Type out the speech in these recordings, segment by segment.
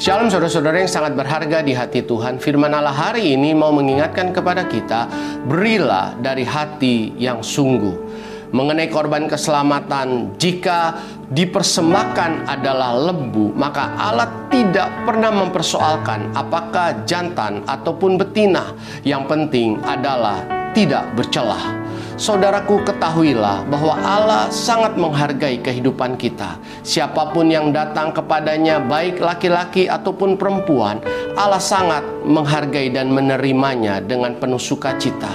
Shalom saudara-saudara yang sangat berharga di hati Tuhan. Firman Allah hari ini mau mengingatkan kepada kita, berilah dari hati yang sungguh. Mengenai korban keselamatan, jika dipersembahkan adalah lembu, maka Allah tidak pernah mempersoalkan apakah jantan ataupun betina. Yang penting adalah tidak bercelah. Saudaraku ketahuilah bahwa Allah sangat menghargai kehidupan kita. Siapa pun yang datang kepadanya baik laki-laki ataupun perempuan, Allah sangat menghargai dan menerimanya dengan penuh sukacita.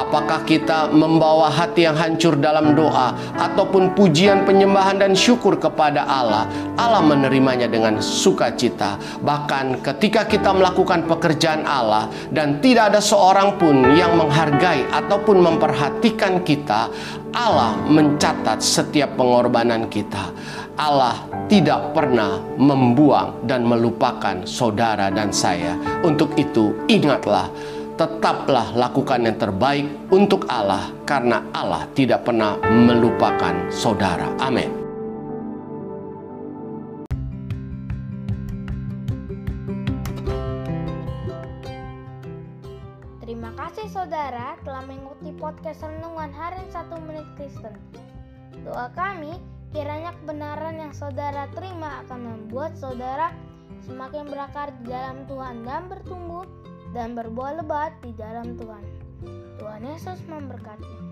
Apakah kita membawa hati yang hancur dalam doa ataupun pujian penyembahan dan syukur kepada Allah, Allah menerimanya dengan sukacita. Bahkan ketika kita melakukan pekerjaan Allah dan tidak ada seorang pun yang menghargai ataupun memperhatikan kita, Allah mencatat setiap pengorbanan kita. Allah tidak pernah membuang dan melupakan saudara dan saya. Untuk itu, ingatlah tetaplah lakukan yang terbaik untuk Allah, karena Allah tidak pernah melupakan saudara. Amin. Terima kasih saudara telah mengikuti podcast Renungan Harian 1 Menit Kristen. Doa kami kiranya kebenaran yang saudara terima akan membuat saudara semakin berakar di dalam Tuhan dan bertumbuh dan berbuah lebat di dalam Tuhan. Tuhan Yesus memberkati.